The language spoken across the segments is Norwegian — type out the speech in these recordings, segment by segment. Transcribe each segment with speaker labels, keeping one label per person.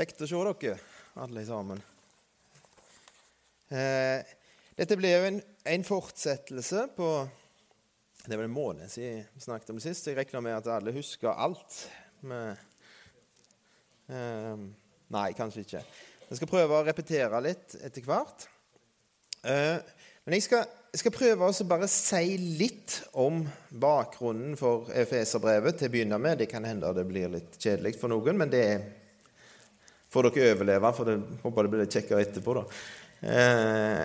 Speaker 1: Kjekt å se dere, alle sammen. Eh, dette blir jo en, en, fortsettelse på Det vel en måned siden vi snakket om det sist. Jeg regner med at alle husker alt. Med, eh, nei, kanskje ikke. Jeg skal prøve å repetere litt etter hvert. Eh, men jeg skal, jeg skal prøve å bare si litt om bakgrunnen for Efeserbrevet til å begynne med. Det kan hende det blir litt kjedelig for noen, men det er får dere overleve, for det håper det blir litt kjekkere etterpå. da. Eh,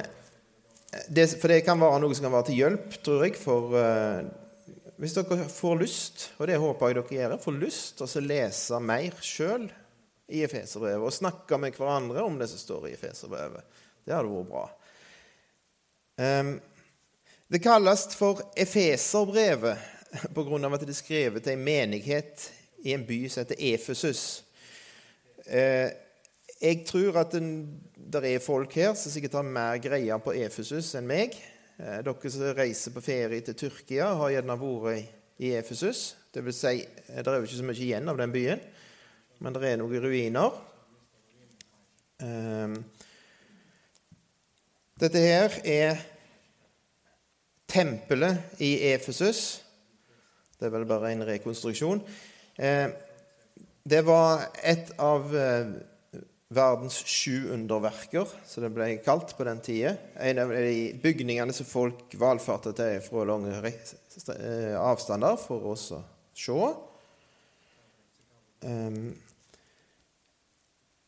Speaker 1: det, for det kan være noe som kan være til hjelp, tror jeg, for eh, Hvis dere får lyst, og det håper jeg dere gjør, får lyst til å lese mer sjøl i Efeserbrevet og snakke med hverandre om det som står i Efeserbrevet. Det hadde vært bra. Eh, det kalles for Efeserbrevet på grunn av at det er skrevet til en menighet i en by som heter Efesus. Eh, jeg tror at det er folk her som sikkert har mer greie på Efesus enn meg. Eh, dere som reiser på ferie til Tyrkia, har gjerne vært i Efesus. Det vil si, eh, det er jo ikke så mye igjen av den byen, men det er noen ruiner. Dette her er tempelet i Efesus. Det er vel bare en rekonstruksjon. Det var et av eh, verdens sju underverker, som det ble kalt på den tida. En av de bygningene som folk valfarta til fra lange eh, avstander for oss å se. Um,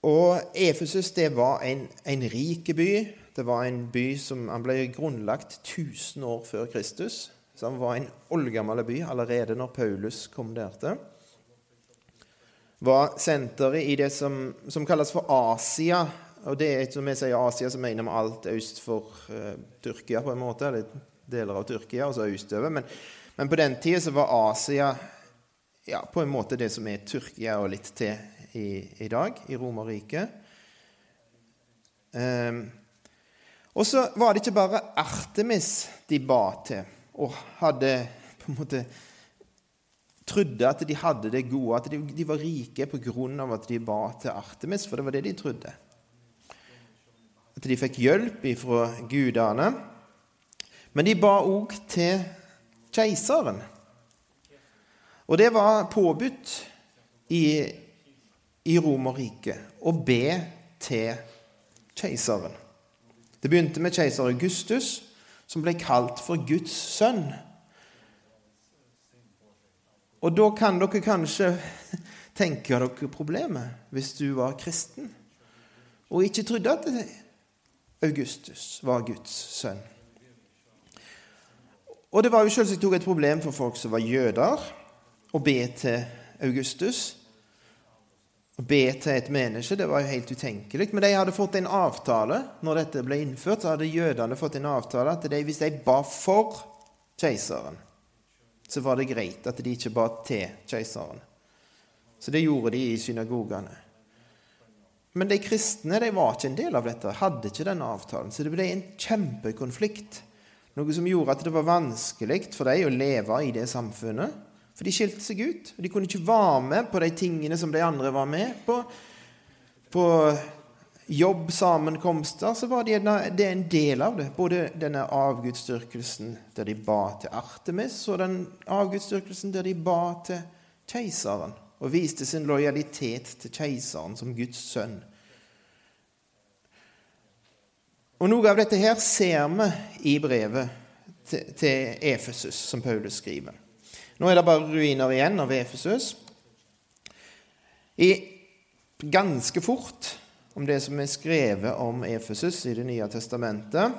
Speaker 1: og Efesus det var en, en rik by. Det var en by som han ble grunnlagt 1000 år før Kristus. Så han var en oldgammel by allerede når Paulus kom der til var senteret i det som, som, kalles for Asia. Og det er, som jeg sier Asia, så mener vi alt øst for uh, Tyrkia, på en måte. Eller deler av Tyrkia, altså østover. Men, men på den tida så var Asia ja, på en måte det som er Tyrkia og litt til i, i dag, i Romerriket. Um, og så var det ikke bare Artemis de ba til, og hadde på en måte trodde at de hadde det gode, at de, var rike pga. at de ba til Artemis, for det var det de trodde. At de fikk hjelp ifra gudene. Men de ba òg til keiseren. Og det var påbudt i, i Romerriket å be til keiseren. Det begynte med keiser Augustus, som ble kalt for Guds sønn. Og da kan dere kanskje tenke dere problemet hvis du var kristen og ikke trodde at Augustus var Guds sønn. Og det var jo selvsagt også et problem for folk som var jøder, å be til Augustus. Å be til et menneske det var jo helt utenkelig. Men de hadde fått en avtale når dette ble innført. så hadde jødene fått en avtale at de, hvis de ba for keiseren, så var det greit at de ikke ba til keiseren. Så det gjorde de i synagogene. Men de kristne de var ikke en del av dette, hadde ikke denne avtalen. Så det ble en kjempekonflikt. Noe som gjorde at det var vanskelig for dem å leve i det samfunnet. For de skilte seg ut. og De kunne ikke være med på de tingene som de andre var med på. På jobbsammenkomster, så var det, en del av det. Både denne avgudsdyrkelsen der de ba til Artemis, og den avgudsdyrkelsen der de ba til keiseren og viste sin lojalitet til keiseren som Guds sønn. Og Noe av dette her ser vi i brevet til, Efesus, som Paulus skriver. Nå er det bare ruiner igjen av Efesus. Ganske fort om det som er skrevet om Efesus i Det nye testamentet.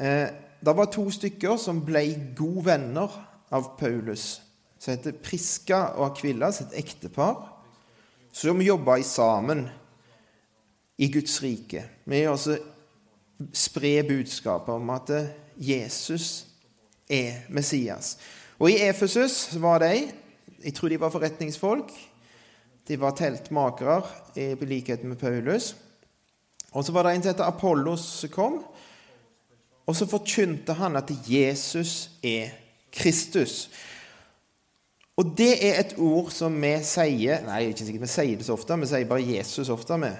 Speaker 1: Eh, det var to stykker som ble gode venner av Paulus, som heter Priska og Akvilla, sitt ektepar, som jobba sammen i Guds rike med å spre budskapet om at Jesus er Messias. Og I Efesus var de jeg tror de var forretningsfolk. De var teltmakere, i likhet med Paulus. Og så var det en som heter Apollos som kom, og så forkynte han at Jesus er Kristus. Og det er et ord som vi sier Nei, ikke sikkert vi sier det så ofte, vi sier bare Jesus ofte. med.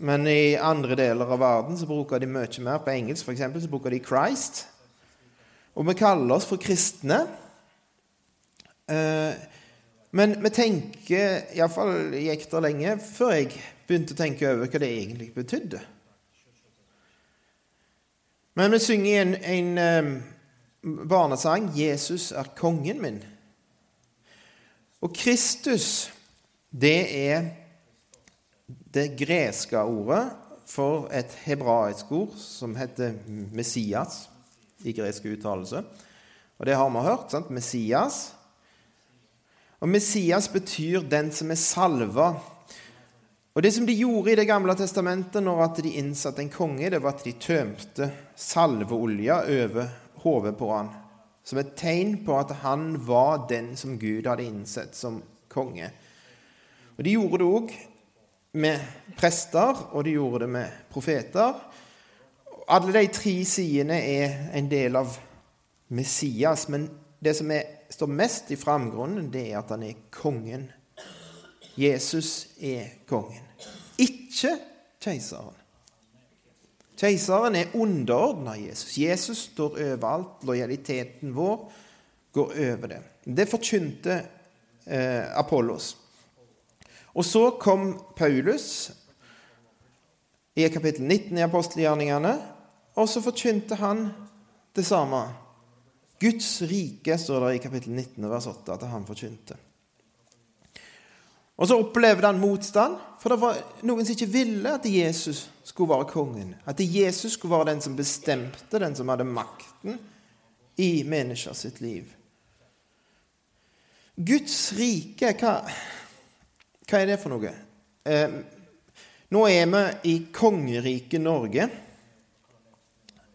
Speaker 1: Men i andre deler av verden så bruker de mye mer. På engelsk for eksempel, så bruker de 'Christ'. Og vi kaller oss for kristne. Eh, men vi tenker, iallfall gikk det lenge før jeg begynte å tenke over hva det egentlig betydde. Men vi synger en, en barnesang 'Jesus er kongen min'. Og Kristus, det er det greske ordet for et hebraisk ord som heter Messias i gresk uttalelse. Og det har vi hørt. sant? Messias. Og Messias betyr 'den som er salva'. Og Det som de gjorde i Det gamle testamentet når at de innsatte en konge, det var at de tømte salveolja over hodet på han, som et tegn på at han var den som Gud hadde innsett som konge. Og De gjorde det òg med prester, og de gjorde det med profeter. Alle de tre sidene er en del av Messias, men det som er, står mest i framgrunnen, det er at han er kongen. Jesus er kongen, ikke keiseren. Keiseren er underordna Jesus. Jesus står overalt. Lojaliteten vår går over det. Det forkynte eh, Apollos. Og så kom Paulus i kapittel 19 i apostelgjerningene, og så forkynte han det samme. Guds rike står det i kapittel 19 vers 8 at han forkynte. Og så opplevde han motstand, for det var noen som ikke ville at Jesus skulle være kongen. At Jesus skulle være den som bestemte, den som hadde makten i mennesker sitt liv. Guds rike, hva, hva er det for noe? Eh, nå er vi i kongeriket Norge.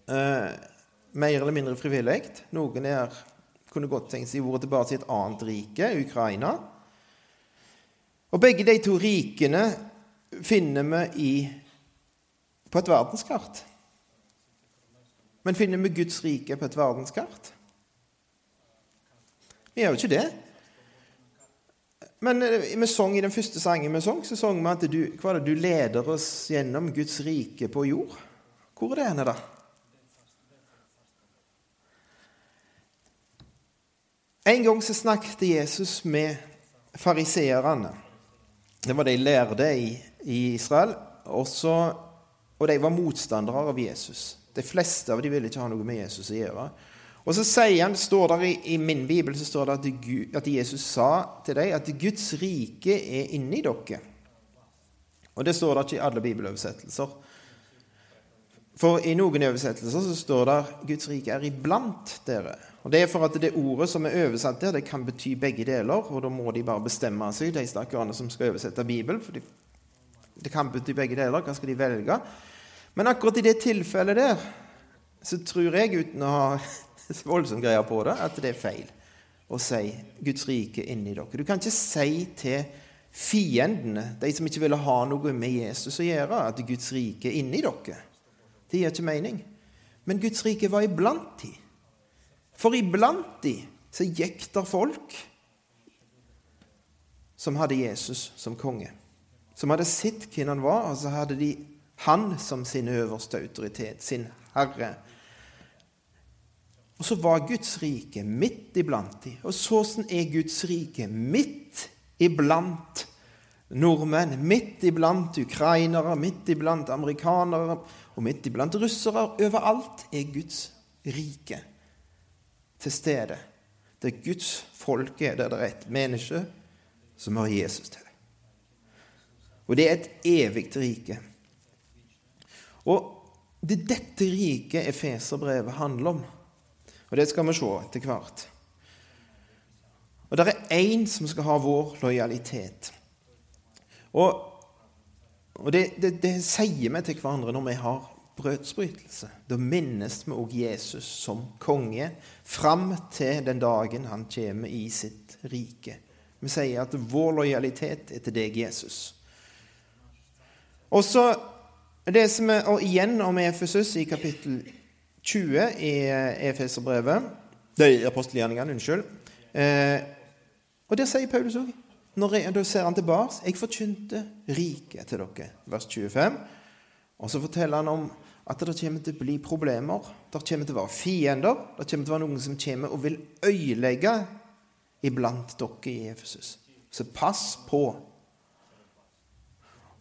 Speaker 1: Eh, mer eller mindre frivillig. Noen er, kunne godt tenkt seg vært tilbake til et annet rike, Ukraina. Og begge de to rikene finner vi i, på et verdenskart. Men finner vi Guds rike på et verdenskart? Vi gjør jo ikke det. Men eh, vi sang i den første sangen vi sang, så sang vi at du, hva er det, du leder oss gjennom Guds rike på jord. Hvor er det henne, da? En gang så snakket Jesus med fariseerne. Det var de lærde i, Israel. Også, og de var motstandere av Jesus. De fleste av dem ville ikke ha noe med Jesus å gjøre. Og så sier han, står der i, i min bibel så står det at, Gud, at, Jesus sa til dem at Guds rike er inni dere. Og det står det ikke i alle bibeloversettelser. For i noen oversettelser så står det Guds rike er iblant dere. Og Det er for at det ordet som er oversatt der, det kan bety begge deler. Og da må de bare bestemme seg, de stakkarene som skal oversette Bibelen. For det kan bety begge deler. Hva skal de velge? Men akkurat i det tilfellet der så tror jeg, uten å ha voldsomt greie på det, at det er feil å si Guds rike inni dere. Du kan ikke si til fiendene, de som ikke ville ha noe med Jesus å gjøre, at Guds rike er inni dere. Det gir ikke mening. Men Guds rike var iblant de. For iblant de så gikk der folk som hadde Jesus som konge. Som hadde sett hvem han var, og så hadde de han som sin øverste autoritet, sin herre. Og så var Guds rike midt iblant de. Og sånn er Guds rike midt iblant nordmenn, midt iblant ukrainere, midt iblant amerikanere og midt iblant russere. Overalt er Guds rike til stede. Det er Guds folk er der det er et menneske som har Jesus til. Og det er et evig rike. Og det er dette riket Efeserbrevet handler om. Og det skal vi se etter hvert. Og det er én som skal ha vår lojalitet. Og, og det, det, det, sier vi til hverandre når vi har brødsbrytelse. Da minnes vi òg Jesus som konge fram til den dagen han kommer i sitt rike. Vi sier at vår lojalitet er til deg, Jesus. Og så det som er, og igjen om Efesus i kapittel 20 i Efeserbrevet Det er apostelgjerningene, unnskyld. Eh, Og der sier Paulus òg. Da ser han tilbake. 'Jeg forkynte riket til dere', vers 25. Og så forteller han om at det kommer til å bli problemer. Det kommer til å være fiender. Det kommer til å være noen som kommer og vil øyelegge iblant dere i Efesus. Så pass på.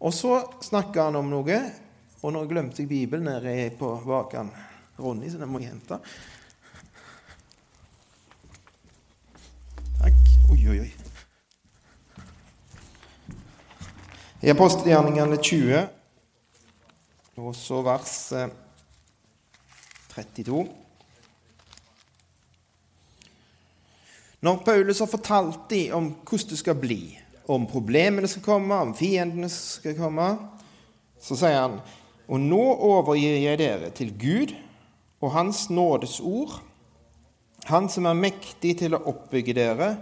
Speaker 1: Og så snakker han om noe, og nå glemte jeg Bibelen nede på baken. Ronny, så den må jeg hente. Takk. Oi, oi, oi. I apostelgjerningene 20 og så vers 32. Eh, Når Paulus har fortalt dem om hvordan det skal bli, om problemene skal komme, om fiendene skal komme, så sier han Og nå overgir jeg dere til Gud og Hans nådes ord, Han som er mektig til å oppbygge dere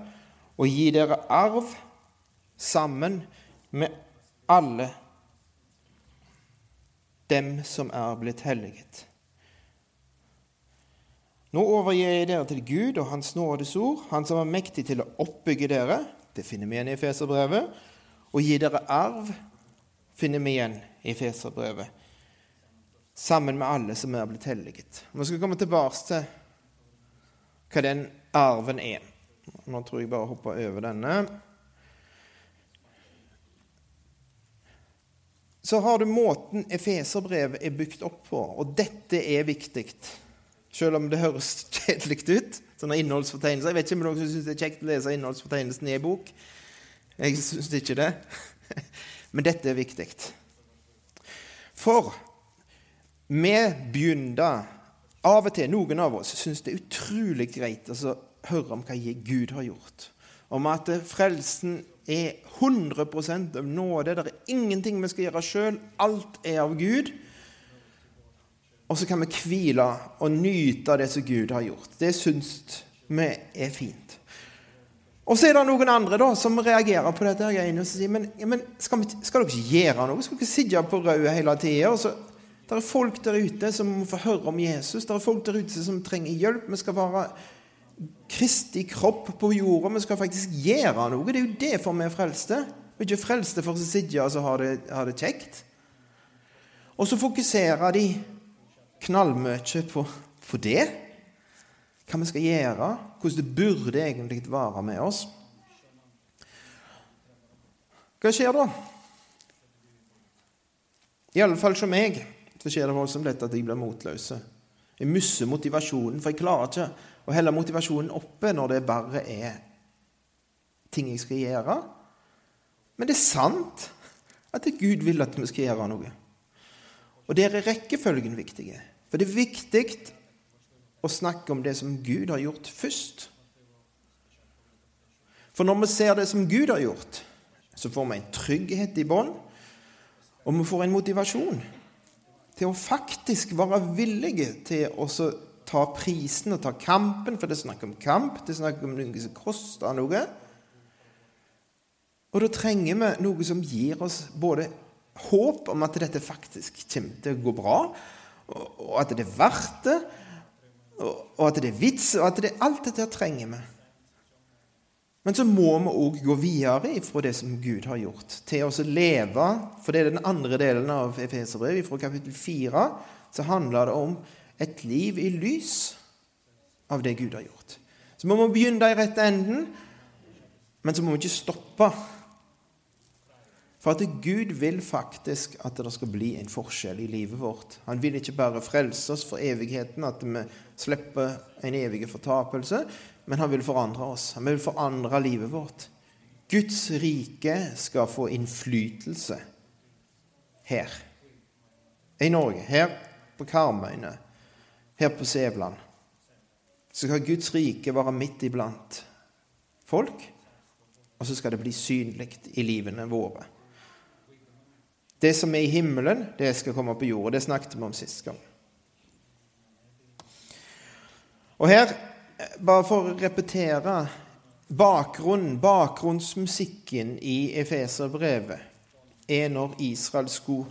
Speaker 1: og gi dere arv sammen med alle dem som er blitt helliget. Nå overgir jeg dere til Gud og Hans nådes ord, Han som er mektig til å oppbygge dere, det finner vi igjen i Feserbrevet, og gi dere arv, finner vi igjen i Feserbrevet, sammen med alle som er blitt helliget. Vi skal komme tilbake til hva den arven er. Nå tror jeg bare hopper over denne. Så har du måten Efeserbrevet er bygd opp på, og dette er viktig. Selv om det høres kjedelig ut, sånne innholdsfortegnelser. Jeg vet ikke om noen syns det er kjekt å lese innholdsfortegnelsen i en bok. Jeg syns ikke det. Men dette er viktig. For vi begynner Av og til, noen av oss, syns det er utrolig greit å høre om hva Gud har gjort. Om at frelsen er 100% av nåde. Det er ingenting vi skal gjøre sjøl. Alt er av Gud. Og så kan vi hvile og nyte det som Gud har gjort. Det syns vi er fint. Og så er det noen andre da, som reagerer på dette greiene og sier men, ja, men skal, vi, skal, dere ikke gjøre noe? Skal dere ikke sitte på røde hele tida? Det er folk der ute som må få høre om Jesus. Det er folk der ute som trenger hjelp. Vi skal være Kristi kropp på jorda. Vi skal faktisk gjøre noe. Det er jo derfor vi er frelste. Vi er ikke frelste for å sitte og ha det, det kjekt. Og så fokuserer de knallmye på, på det. Hva vi skal gjøre, hvordan det burde egentlig være med oss. Hva skjer da? I alle fall hos meg så skjer det voldsomt lett at jeg blir motløse. Jeg mister motivasjonen, for jeg klarer ikke og holde motivasjonen oppe når det bare er ting jeg skal gjøre. Men det er sant at det Gud vil at vi skal gjøre noe. Og der er rekkefølgen viktig. For det er viktig å snakke om det som Gud har gjort først. For når vi ser det som Gud har gjort, så får vi en trygghet i bånd, og vi får en motivasjon til å faktisk være villige til å ta prisen og ta kampen, for det er snakk om kamp. Det er snakk om noe som koster noe. Og da trenger vi noe som gir oss både håp om at dette faktisk kommer til å gå bra, og at det er verdt det, og at det er vits, og at det er alt dette trenger vi. Men så må vi òg gå videre fra det som Gud har gjort, til å leve. For det er den andre delen av Efeserbrevet, fra kapittel 4, så handler det om et liv i lys av det Gud har gjort. Så vi må begynne i rette enden, men så må vi ikke stoppe. For at Gud vil faktisk at det skal bli en forskjell i livet vårt. Han vil ikke bare frelse oss for evigheten, at vi slipper en evig fortapelse, men han vil forandre oss. Han vil forandre livet vårt. Guds rike skal få innflytelse her i Norge, her på Karmøyene, her på Sævland, så skal Guds rike være midt iblant folk, og så skal det bli synlig i livene våre. Det som er i himmelen, det skal komme på jorda. Det snakket vi om sist gang. Og her, bare for å repetere bakgrunnen, bakgrunnsmusikken i Efeserbrevet, er når Israel skulle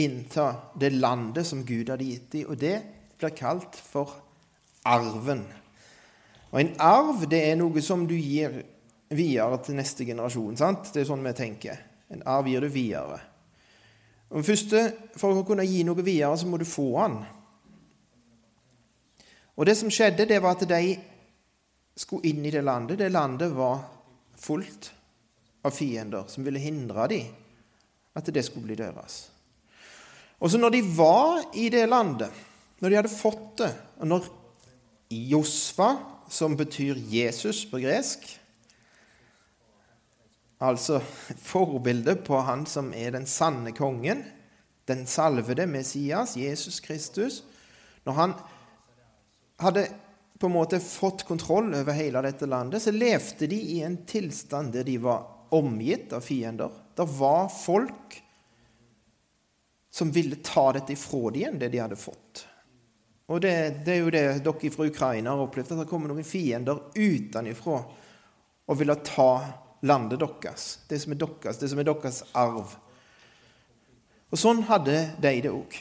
Speaker 1: innta det landet som Gud hadde gitt dem. Og det blir kalt for arven. Og En arv det er noe som du gir videre til neste generasjon. sant? Det er sånn vi tenker. En arv gir du videre. Og først, For å kunne gi noe videre, så må du få den. Og det som skjedde, det var at de skulle inn i det landet. Det landet var fullt av fiender som ville hindre dem at det skulle bli deres. Og så når de var i det landet, når de hadde fått det, og når Josfa, som betyr Jesus på gresk, altså forbildet på han som er den sanne kongen, den salvede Messias, Jesus Kristus Når han hadde på en måte fått kontroll over hele dette landet, så levde de i en tilstand der de var omgitt av fiender. Det var folk som ville ta dette ifra dem igjen, det de hadde fått. Og det, det, er jo det dere fra Ukraina har opplevd, at det kommer noen fiender utenfra og ville ta landet deres. Det som er deres, det som er deres arv. Og sånn hadde de det òg.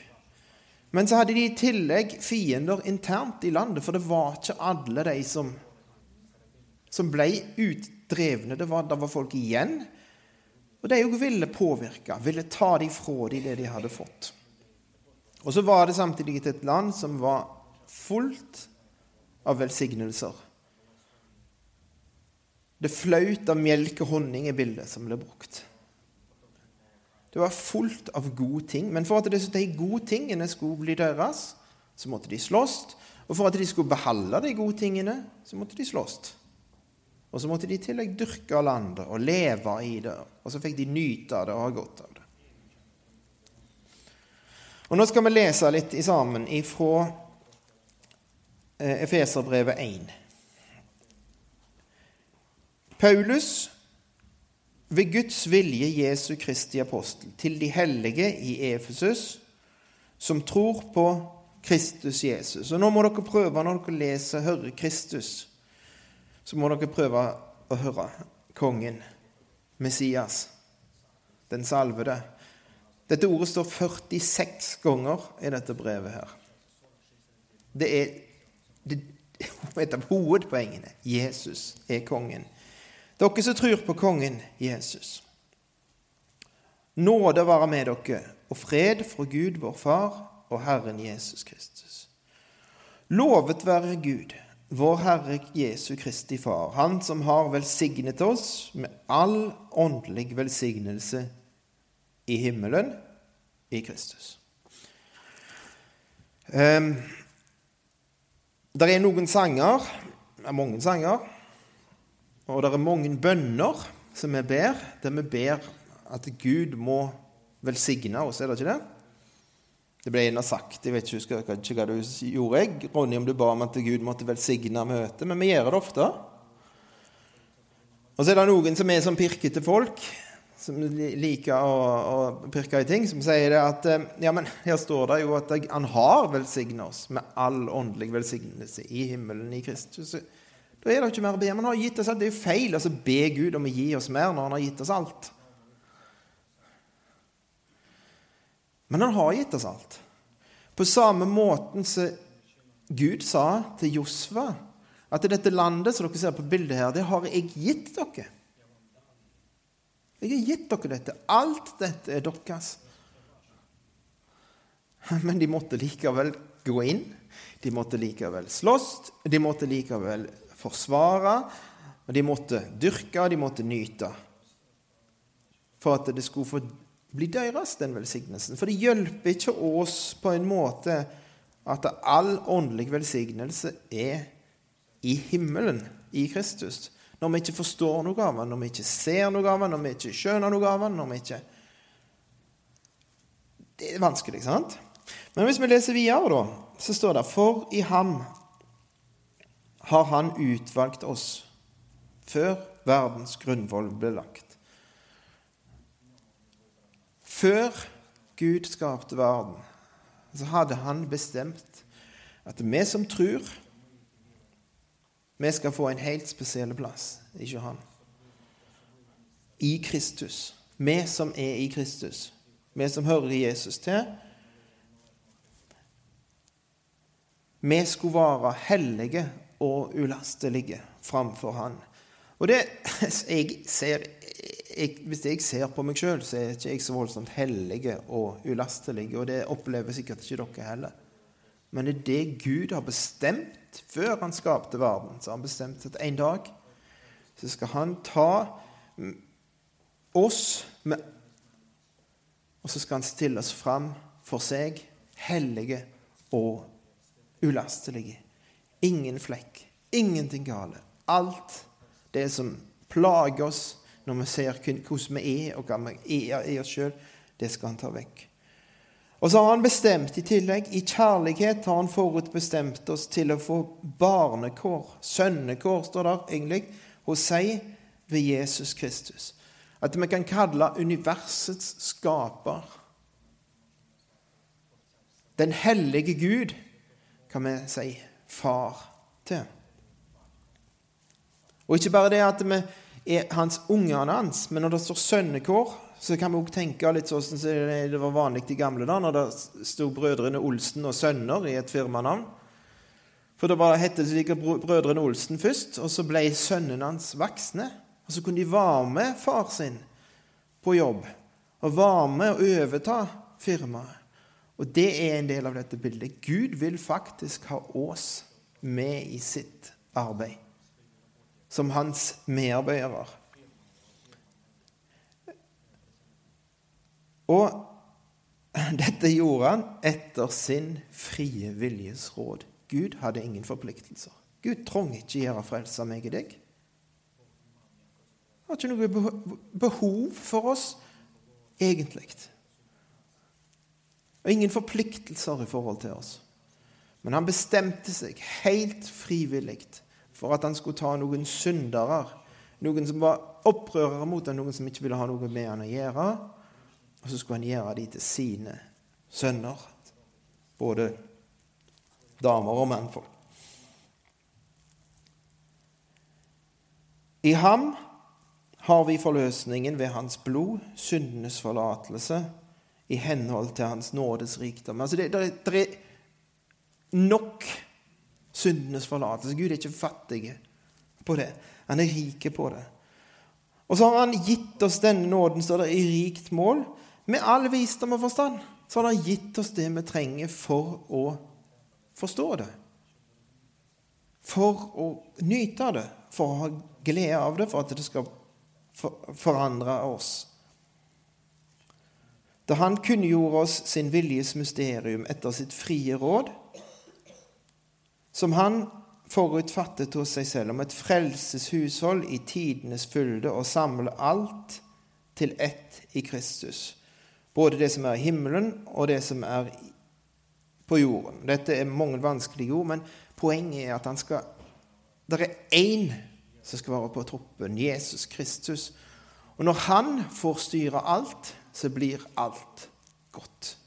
Speaker 1: Men så hadde de i tillegg fiender internt i landet, for det var ikke alle de som, som ble utdrevne. Det var, det var folk igjen og de òg ville påvirke, ville ta de fra de det de hadde fått. Og så var det samtidig et land som var fullt av velsignelser. Det flaut av melk og honning i bildet som ble brukt. Det var fullt av gode ting. Men for at de gode tingene skulle bli deres, så måtte de slåss. Og for at de skulle beholde de gode tingene, så måtte de slåss. Og så måtte de i tillegg dyrke landet og leve i det. Og så fikk de nyte av det og ha godt av det. Og Nå skal vi lese litt sammen ifra eh, Efeserbrevet 1. Paulus, ved Guds vilje Jesu Kristi apostel, til de hellige i Efesus, som tror på Kristus Jesus. Og Nå må dere prøve når dere leser, høre Kristus så må dere prøve å høre kongen, Messias, den salvede. Dette ordet står 46 ganger i dette brevet her. Det er et av hovedpoengene. Jesus er kongen. Dere som tror på kongen Jesus. Nåde være med dere, og fred fra Gud, vår Far, og Herren Jesus Kristus. Lovet være Gud vår Herre Jesu Kristi Far, Han som har velsignet oss med all åndelig velsignelse i himmelen i Kristus. Um, det er noen sanger, er mange sanger, og det er mange bønner som vi ber, der vi ber at Gud må velsigne oss, er det ikke det? Det ble gjerne sagt. Jeg vet ikke, ikke hva du gjorde, jeg, Ronny, om du ba om at Gud måtte velsigne møtet, men vi gjør det ofte. Og så er det noen som er som pirkete folk, som liker å, å pirke i ting, som sier det at eh, Ja, men her står det jo at han har velsignet oss med all åndelig velsignelse i himmelen i Kristus. Da er det ikke mer å be. Han har gitt oss alt. Det er jo feil å altså, be Gud om å gi oss mer når han har gitt oss alt. Men han har gitt oss alt. På samme måten som Gud sa til Josfa at dette landet som dere ser på bildet her, det har jeg gitt dere. Jeg har gitt dere dette. Alt dette er deres. Men de måtte likevel gå inn. De måtte likevel slåss. De måtte likevel forsvare. Og de måtte dyrke, og de måtte nyte. For at det skulle få bli deres, den velsignelsen. For det hjelper ikke oss på en måte at all åndelig velsignelse er i himmelen, i Kristus. Når vi ikke forstår noe av den, når vi ikke ser noe av den, når vi ikke skjønner noe av den, når vi ikke Det er vanskelig, sant? Men hvis vi leser videre, da, så står det For i ham har han utvalgt oss før verdens grunnvoll ble lagt før Gud skapte verden, så hadde han bestemt at vi som tror, vi skal få en helt spesiell plass, ikke han. I Kristus. Vi som er i Kristus. Vi som hører Jesus til. Vi skulle være hellige og ulastelige framfor Han. Og det jeg ser jeg, Hvis jeg ser på meg sjøl, så er ikke jeg så voldsomt hellig og ulastelig. Og det opplever sikkert ikke dere heller. Men det er det Gud har bestemt før han skapte verden. Så har han bestemt at en dag så skal han ta oss med, Og så skal han stille oss fram for seg, hellige og ulastelige. Ingen flekk, ingenting gale. Alt det som plager oss når vi ser hvordan vi er, og hva vi er i oss sjøl, det skal han ta vekk. Og så har han bestemt i tillegg, i kjærlighet har han forutbestemt oss til å få barnekår, sønnekår, står der egentlig, hos seg ved Jesus Kristus. At vi kan kalle universets skaper Den hellige Gud, kan vi si, far til. Og ikke bare det at vi er hans ungene hans, men når det står sønnekår, så kan vi også tenke litt sånn som det var vanlig i gamle dager, når det sto Brødrene Olsen og Sønner i et firmanavn. For da bare het det sikkert Brødrene Olsen først, og så ble sønnene hans voksne. Og så kunne de være med far sin på jobb, og være med og overta firmaet. Og det er en del av dette bildet. Gud vil faktisk ha oss med i sitt arbeid som hans medarbeidere. Og dette gjorde han etter sin frie viljes råd. Gud hadde ingen forpliktelser. Gud trenger ikke gjøre frelse meg og deg. Han har ikke noe behov for oss egentlig. Og ingen forpliktelser i forhold til oss. Men han bestemte seg helt frivillig for at han skulle ta noen syndere, noen som var opprørere mot ham, noen som ikke ville ha noe med han å gjøre, og så skulle han gjøre de til sine sønner, både damer og mannfolk. I ham har vi forløsningen ved hans blod, syndenes forlatelse, i henhold til hans nådes rikdom. Altså det, det, det er nok syndenes forlatelse. Gud er ikke fattig på det. Han er rik på det. Og så har han gitt oss denne nåden, står det, i rikt mål. Med all visdom og forstand så har han gitt oss det vi trenger for å forstå det. For å nyte det, for å ha glede av det, for at det skal forandre oss. Da han kunngjorde oss sin viljes mysterium etter sitt frie råd, som han forutfattet hos seg selv, om et frelseshushold i tidenes fylde, og samle alt til ett i Kristus. Både det som er i himmelen, og det som er på jorden. Dette er mange vanskelige ord, men poenget er at han skal Det er én som skal være på troppen, Jesus Kristus. Og når han får styre alt, så blir alt godt.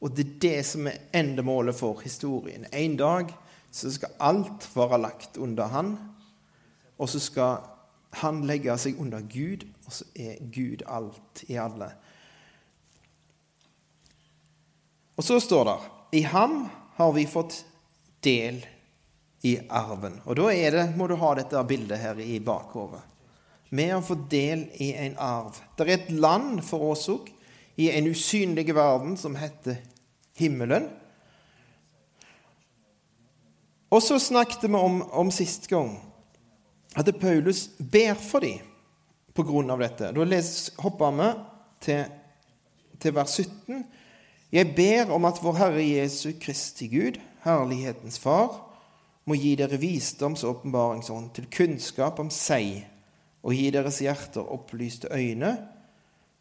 Speaker 1: Og det er det som er endemålet for historien. En dag så skal alt være lagt under han, og så skal han legge seg under Gud, og så er Gud alt i alle. Og så står det i ham har vi fått del i arven. Og da det, må du ha dette bildet her i bakhodet. Vi har fått del i en arv. Det er et land for oss òg, i en usynlig verden som heter himmelen. Og så snakket vi om, om sist gang at Paulus ber for dem på grunn av dette. Da hopper vi til, til vers 17. Jeg ber om at vår Herre Jesu Kristi Gud, herlighetens Far, må gi dere visdoms- og åpenbaringsånd til kunnskap om seg, og gi deres hjerter opplyste øyne,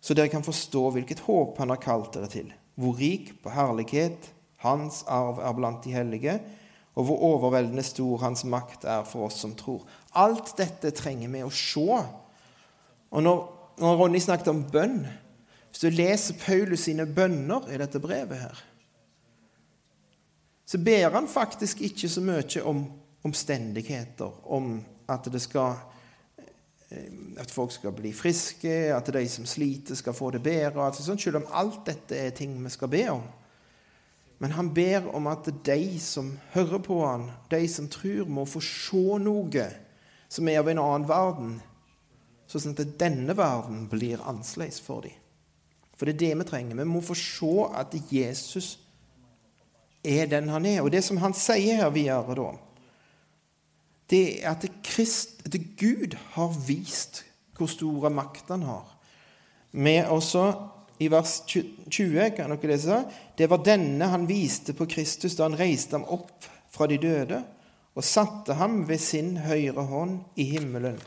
Speaker 1: så dere kan forstå hvilket håp Han har kalt dere til, hvor rik på herlighet Hans arv er blant de hellige, og hvor overveldende stor hans makt er for oss som tror. Alt dette trenger vi å se. Og når, når Ronny snakket om bønn Hvis du leser Paulus sine bønner i dette brevet her, så ber han faktisk ikke så mye om omstendigheter, om at det skal eh, at folk skal bli friske, at de som sliter, skal få det bedre. Altså sånn, selv om alt dette er ting vi skal be om. Men han ber om at de som hører på han, de som tror, må få se noe som er av en annen verden, sånn at denne verden blir annerledes for dem. For det er det vi trenger. Vi må få se at Jesus er den han er. Og det som han sier her videre, da, det er at, Christ, at Gud har vist hvor store makt han har. Med også i vers 20 kan dere lese det var denne han viste på Kristus da han reiste ham opp fra de døde og satte ham ved sin høyre hånd i himmelen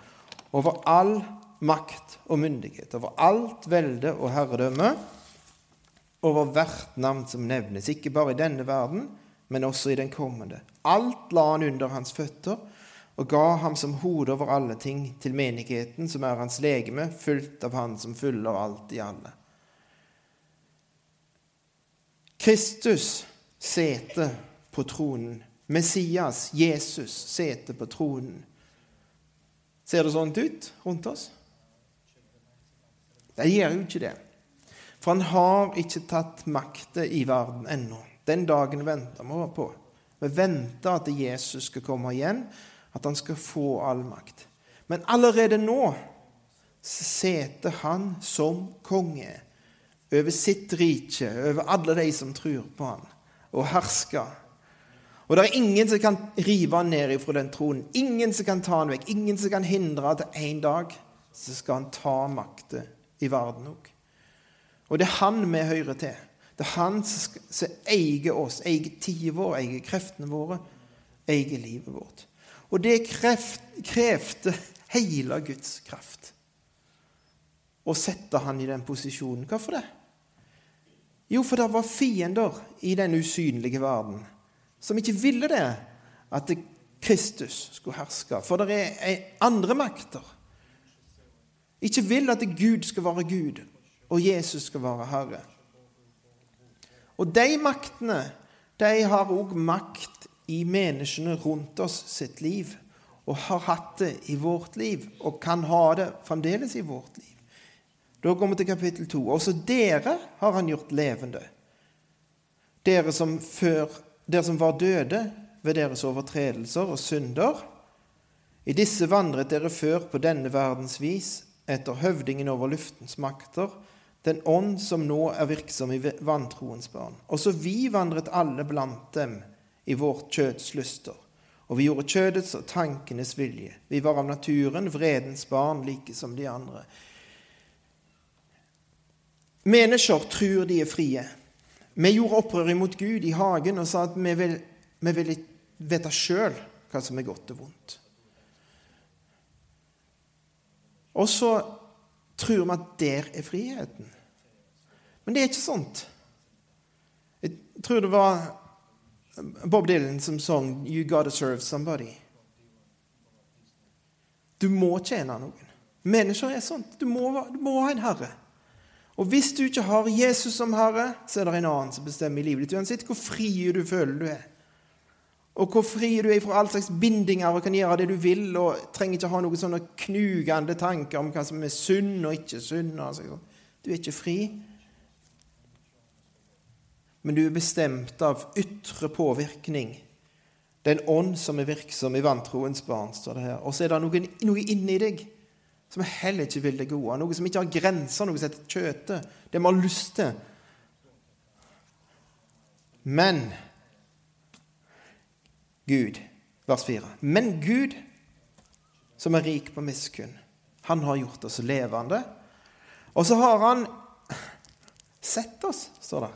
Speaker 1: over all makt og myndighet, over alt velde og herredømme, over hvert navn som nevnes, ikke bare i denne verden, men også i den kommende. Alt la han under hans føtter og ga ham som hode over alle ting til menigheten, som er hans legeme, fulgt av Han som fyller alt i alle. Kristus sete på tronen. Messias, Jesus, sete på tronen. Ser det sånt ut rundt oss? Det gjør jo ikke det. For han har ikke tatt makta i verden ennå. Den dagen venter vi på. Vi venter at Jesus skal komme igjen, at han skal få all makt. Men allerede nå seter han som konge over sitt rike, over alle de som tror på han, og hersker. Og det er ingen som kan rive han ned fra den tronen. Ingen som kan ta han vekk. Ingen som kan hindre at en dag så skal han ta makta i verden òg. Og det er han vi hører til. Det er han som eier oss, eier tida vår, eier kreftene våre, eier livet vårt. Og det krevde hele Guds kraft å sette han i den posisjonen. Hvorfor det? Jo, for det var fiender i den usynlige verden som ikke ville det, at Kristus skulle herske. For det er andre makter. Ikke vil at Gud skal være Gud, og Jesus skal være Herre. Og de maktene de har òg makt i menneskene rundt oss sitt liv, og har hatt det i vårt liv, og kan ha det fremdeles i vårt liv. Da går vi til kapittel 2. Også dere har han gjort levende. Dere som, før, dere som var døde ved deres overtredelser og synder. I disse vandret dere før på denne verdens vis, etter høvdingen over luftens makter, den ånd som nå er virksom i vantroens barn. Også vi vandret alle blant dem i vårt kjøds lyster. Og vi gjorde kjødets og tankenes vilje. Vi var av naturen vredens barn, like som de andre. Mennesker tror de er frie. Vi gjorde opprør imot Gud i hagen og sa at vi vil, vi vil vite sjøl hva som er godt og vondt. Og så tror vi at der er friheten. Men det er ikke sånt. Jeg tror det var Bob Dylan som sang 'You Gotta Serve Somebody'. Du må tjene noen. Mennesker er sånt. Du må, du må ha en herre. Og hvis du ikke har Jesus som herre, så er det en annen som bestemmer i livet ditt. Uansett hvor fri du føler du er. Og hvor fri du er fra all slags bindinger og kan gjøre det du vil, og trenger ikke ha noen sånne knugende tanker om hva som er sunn og ikke sunn. Altså. Du er ikke fri. Men du er bestemt av ytre påvirkning. Det er en ånd som er virksom i vantroens barn, står det her. Og så er det noe, noe inni deg som heller ikke vil det gode. Noe som ikke har grenser, noe som heter kjøtet. Det vi har lyst til. Men Gud, vers 4. Men Gud, som er rik på miskunn, han har gjort oss levende. Og så har han sett oss, står det.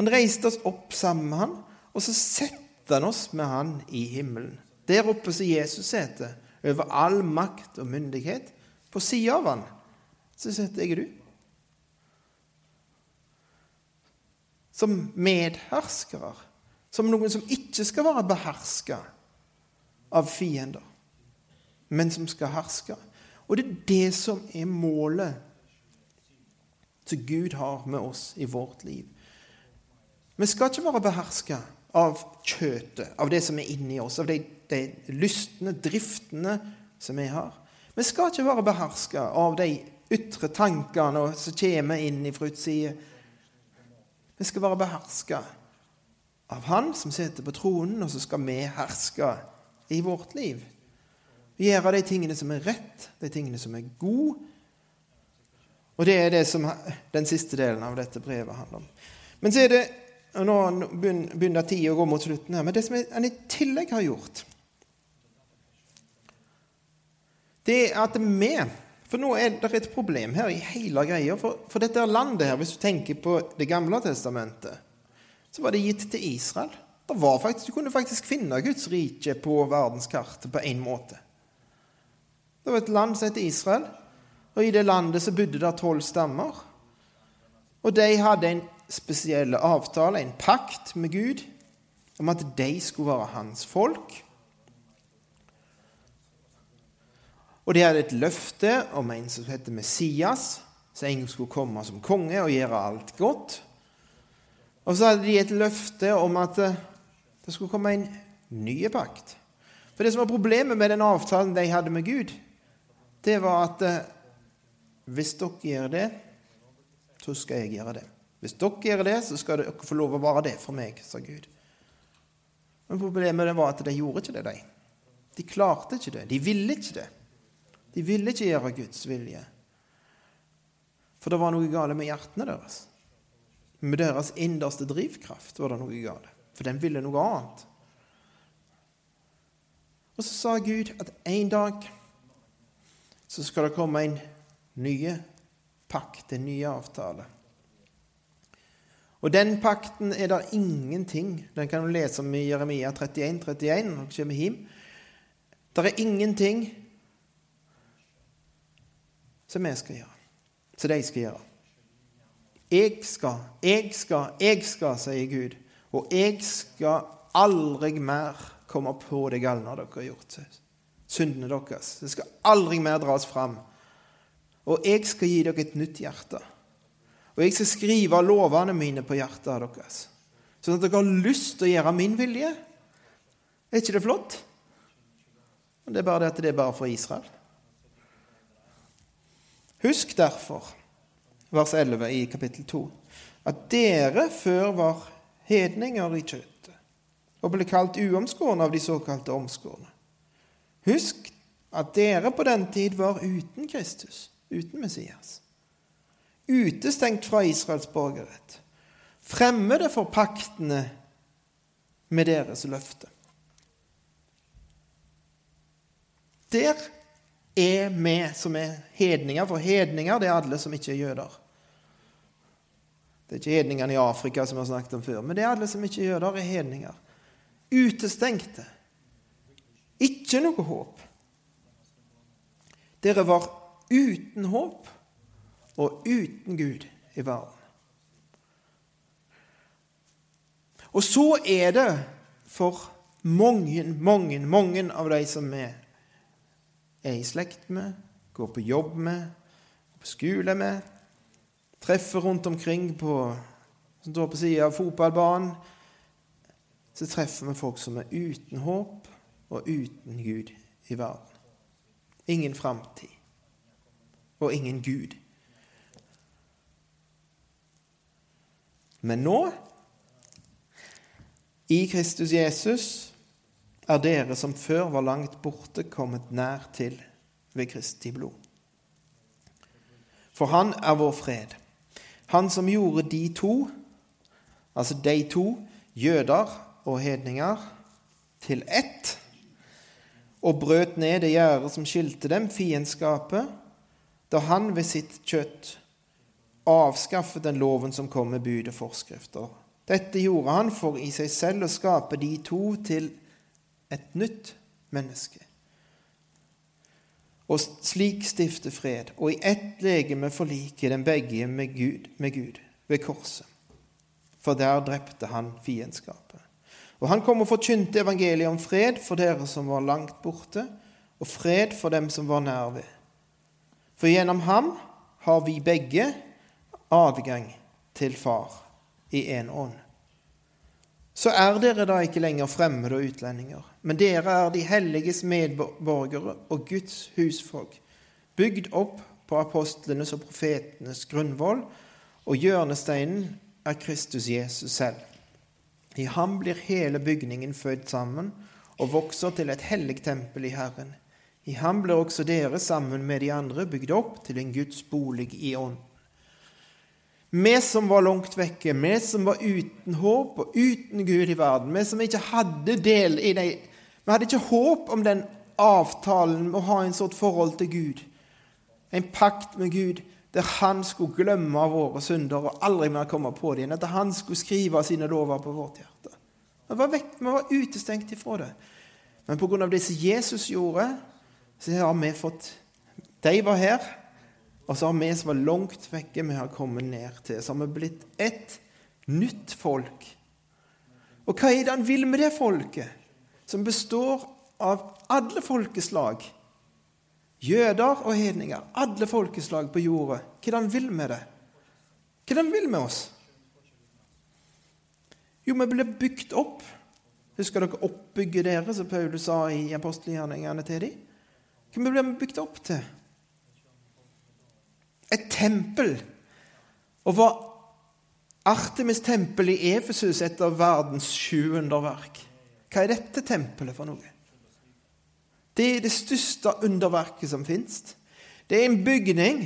Speaker 1: Han reiste oss opp sammen med han, og så setter han oss med han i himmelen. Der oppe som Jesus sitter, over all makt og myndighet. På sida av han så sitter jeg du. Som medherskere. Som noen som ikke skal være beherska av fiender, men som skal herske. Og det er det som er målet som Gud har med oss i vårt liv. Vi skal ikke være beherska av kjøtet, av det som er inni oss, av de, de lystne, driftene som vi har. Vi skal ikke være beherska av de ytre tankene som kommer inn fra utsida. Vi skal være beherska av Han som sitter på tronen, og så skal vi herske i vårt liv. Gjøre de tingene som er rett, de tingene som er gode. Og det er det som den siste delen av dette brevet handler om. Men så er det og Nå begynner tida å gå mot slutten her. Men det som en i tillegg har gjort, det er at vi For nå er det et problem her i hele greia. For, for dette landet her, hvis du tenker på Det gamle testamentet, så var det gitt til Israel. Faktisk, du kunne faktisk finne Guds rike på verdenskartet på én måte. Det var et land som het Israel, og i det landet så bodde det tolv stammer. Og de hadde en spesiell avtale, en pakt med Gud, om at de skulle være hans folk. Og de hadde et løfte om en som heter Messias, som en skulle komme som konge og gjøre alt godt. Og så hadde de et løfte om at eh, det skulle komme en ny pakt. For det som var problemet med den avtalen de hadde med Gud, det var at eh, hvis dere gjør det, så skal jeg gjøre det. Hvis dere gjør det, så skal dere få lov å være det for meg, sa Gud. Men problemet var at de gjorde ikke det, de. De klarte ikke det. De ville ikke det. De ville ikke gjøre Guds vilje. For det var noe galt med hjertene deres. Med deres innerste drivkraft var det noe galt. For den ville noe annet. Og så sa Gud at en dag så skal det komme en nye pakt, en ny avtale. Og den pakten er det ingenting Den kan du lese om i Jeremia 31, 31 når du kommer hjem. Det er ingenting som vi skal gjøre, som de skal gjøre. Jeg skal, jeg skal, jeg skal, sier Gud. Og jeg skal aldri mer komme på det galne dere har gjort. Syndene deres. Det skal aldri mer dras fram. Og jeg skal gi dere et nytt hjerte. Og jeg skal skrive lovene mine på hjertet deres, sånn at dere har lyst til å gjøre min vilje. Er ikke det flott? Det er bare det at det er bare for Israel. Husk derfor, vers 11 i kapittel 2, at dere før var hedninger i kjøttet og ble kalt uomskårne av de såkalte omskårne. Husk at dere på den tid var uten Kristus, uten Messias utestengt fra Israels borgerrett, fremmede for paktene med deres løfte. Der er vi som er hedninger, for hedninger det er alle som ikke er jøder. Det er ikke hedningene i Afrika som vi har snakket om før, men det er alle som ikke er jøder, er hedninger. Utestengte. Ikke noe håp. Dere var uten håp og uten Gud i verden. Og så er det for mange, mange, mange av de som vi er i slekt med, går på jobb med, på skole med, treffer rundt omkring på, som står på sida av fotballbanen, så treffer vi folk som er uten håp og uten Gud i verden. Ingen framtid og ingen Gud Men nå, i Kristus Jesus, er dere som før var langt borte, kommet nær til ved Kristi blod. For han er vår fred. Han som gjorde de to, altså de to, jøder og hedninger, til ett, og brøt ned det gjerdet som skilte dem, fiendskapet, da han ved sitt kjøtt avskaffet den loven som kom med bud og forskrifter. Dette gjorde han for i seg selv å skape de to til et nytt menneske. Og slik stifte fred, og i ett legeme forlike den begge med Gud, med Gud ved korset. For der drepte han fiendskapet. Og han kom og forkynte evangeliet om fred for dere som var langt borte, og fred for dem som var nær ved. For gjennom ham har vi begge adgang til Far i én ånd. Så er dere da ikke lenger fremmede og utlendinger, men dere er de helliges medborgere og Guds husfolk, bygd opp på apostlenes og profetenes grunnvoll, og hjørnesteinen er Kristus Jesus selv. I ham blir hele bygningen født sammen og vokser til et hellig tempel i Herren. I ham blir også dere sammen med de andre bygd opp til en Guds bolig i ånden. Vi som var langt vekke, vi som var uten håp og uten Gud i verden, vi som ikke hadde del i det Vi hadde ikke håp om den avtalen med å ha en sånt forhold til Gud, en pakt med Gud der han skulle glemme av våre synder og aldri mer komme på dem, at han skulle skrive sine lover på vårt hjerte. Vi var, vekk, vi var utestengt ifra det. Men pga. det som Jesus gjorde, så har vi fått De var her, og så har vi som var langt vekke, vi har kommet ned til. Så har vi blitt ett nytt folk. Og hva er det han vil med det folket, som består av alle folkeslag? Jøder og hedninger, alle folkeslag på jorda. Hva er det han vil med det? Hva er det han vil med oss? Jo, vi blir bygd opp. Husker dere oppbygget dere, som Paulus sa i apostelgjerningene til dem? Hva blir vi bygd opp til? Et tempel. Og var Artemis tempel i Efesus et av verdens sju underverk? Hva er dette tempelet for noe? Det er det største underverket som fins. Det er en bygning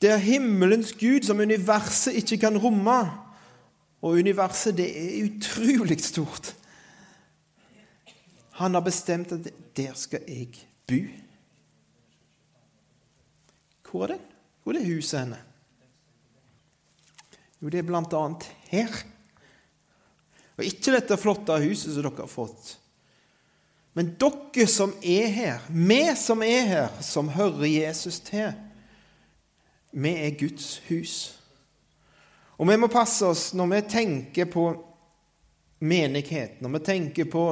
Speaker 1: der himmelens Gud, som universet ikke kan romme Og universet, det er utrolig stort. Han har bestemt at der skal jeg bo. Hvor er det? Hvor er det huset henne? Jo, det er blant annet her. Og ikke dette flotte huset som dere har fått. Men dere som er her, vi som er her, som hører Jesus til, vi er Guds hus. Og vi må passe oss når vi tenker på menighet, når vi tenker på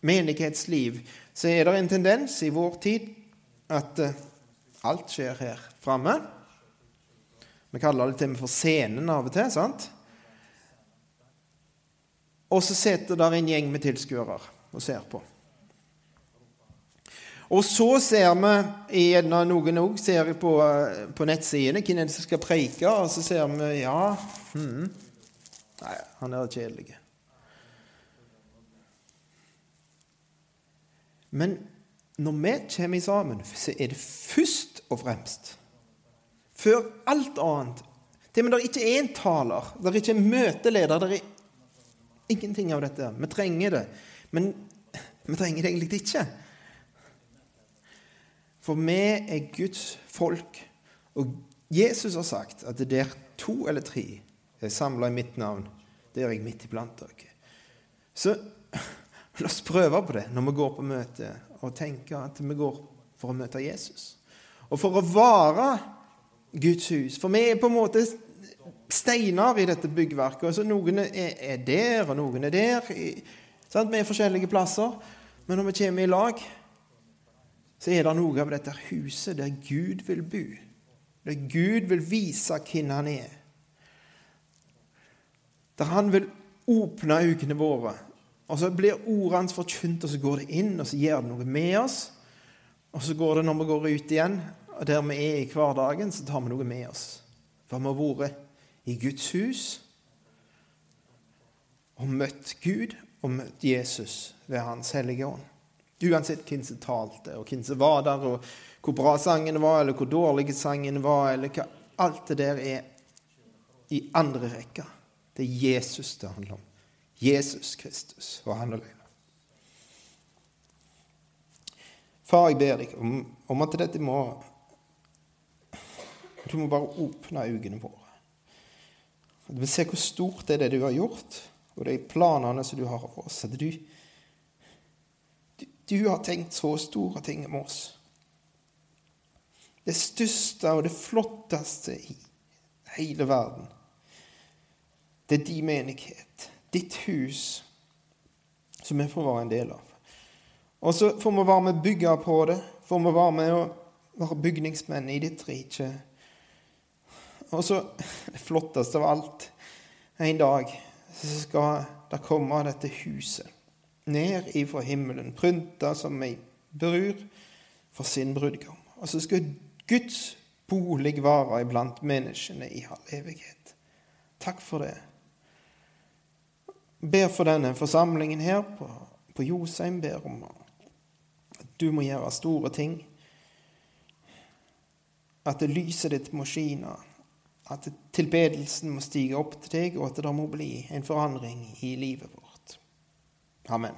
Speaker 1: menighetsliv, så er det en tendens i vår tid at eh, alt skjer her framme. Vi kaller det til og med for scenen av og til. sant? Og så sitter der en gjeng med tilskuere og ser på. Og så ser vi gjerne noen òg ser på, på nettsidene hvem er det som skal preike, og så ser vi ja hmm, Nei, han er kjedelig. Men når vi kommer sammen, så er det først og fremst Før alt annet og med det ikke én taler, det er ikke en møteleder, det er ingenting av dette. Vi trenger det, men vi trenger det egentlig ikke. For vi er Guds folk, og Jesus har sagt at det der to eller tre er samla i mitt navn, det er jeg midt iblant dere. Så La oss prøve på det når vi går på møte, og tenke at vi går for å møte Jesus. Og for å vare Guds hus. For vi er på en måte steiner i dette byggverket. Altså, noen er, der, og noen er der. Sånn, Vi er forskjellige plasser. Men når vi kommer i lag, så er det noe av dette huset der Gud vil bo. Der Gud vil vise hvem han er. Der han vil åpne øynene våre og så blir ordet hans forkynt, og så går det inn, og så gjør det noe med oss. Og så går det når vi går ut igjen, og der vi er i hverdagen, så tar vi noe med oss. For vi har vært i Guds hus og møtt Gud og møtt Jesus ved Hans hellige ånd. Uansett hvem som talte, og hvem som var der, og hvor bra sangen var, eller hvor dårlig sangen var, eller hva Alt det der er i andre rekker. Det er Jesus det handler om. Jesus Kristus og han alene. Far, jeg ber deg om, om at dette må Du må bare åpne øynene våre. At vi ser hvor stort det er det du har gjort, og de planene som du har for oss. At du, du, du har tenkt så store ting om oss. Det største og det flotteste i hele verden. Det er din menighet ditt hus, som vi får være en del av. Og så får vi være med å bygge på det, får vi være med å være bygningsmenn i ditt rike. Og så det flotteste av alt En dag så skal det komme dette huset ned ifra himmelen, prynta som ei brur for sin brudgom. Og så skal Guds bolig være iblant menneskene i all evighet. Takk for det ber for denne forsamlingen her på, på Josheim. Ber om at
Speaker 2: du må gjøre store ting. At lyset ditt må skine. At tilbedelsen må stige opp til deg, og at det må bli en forandring i livet vårt. Amen.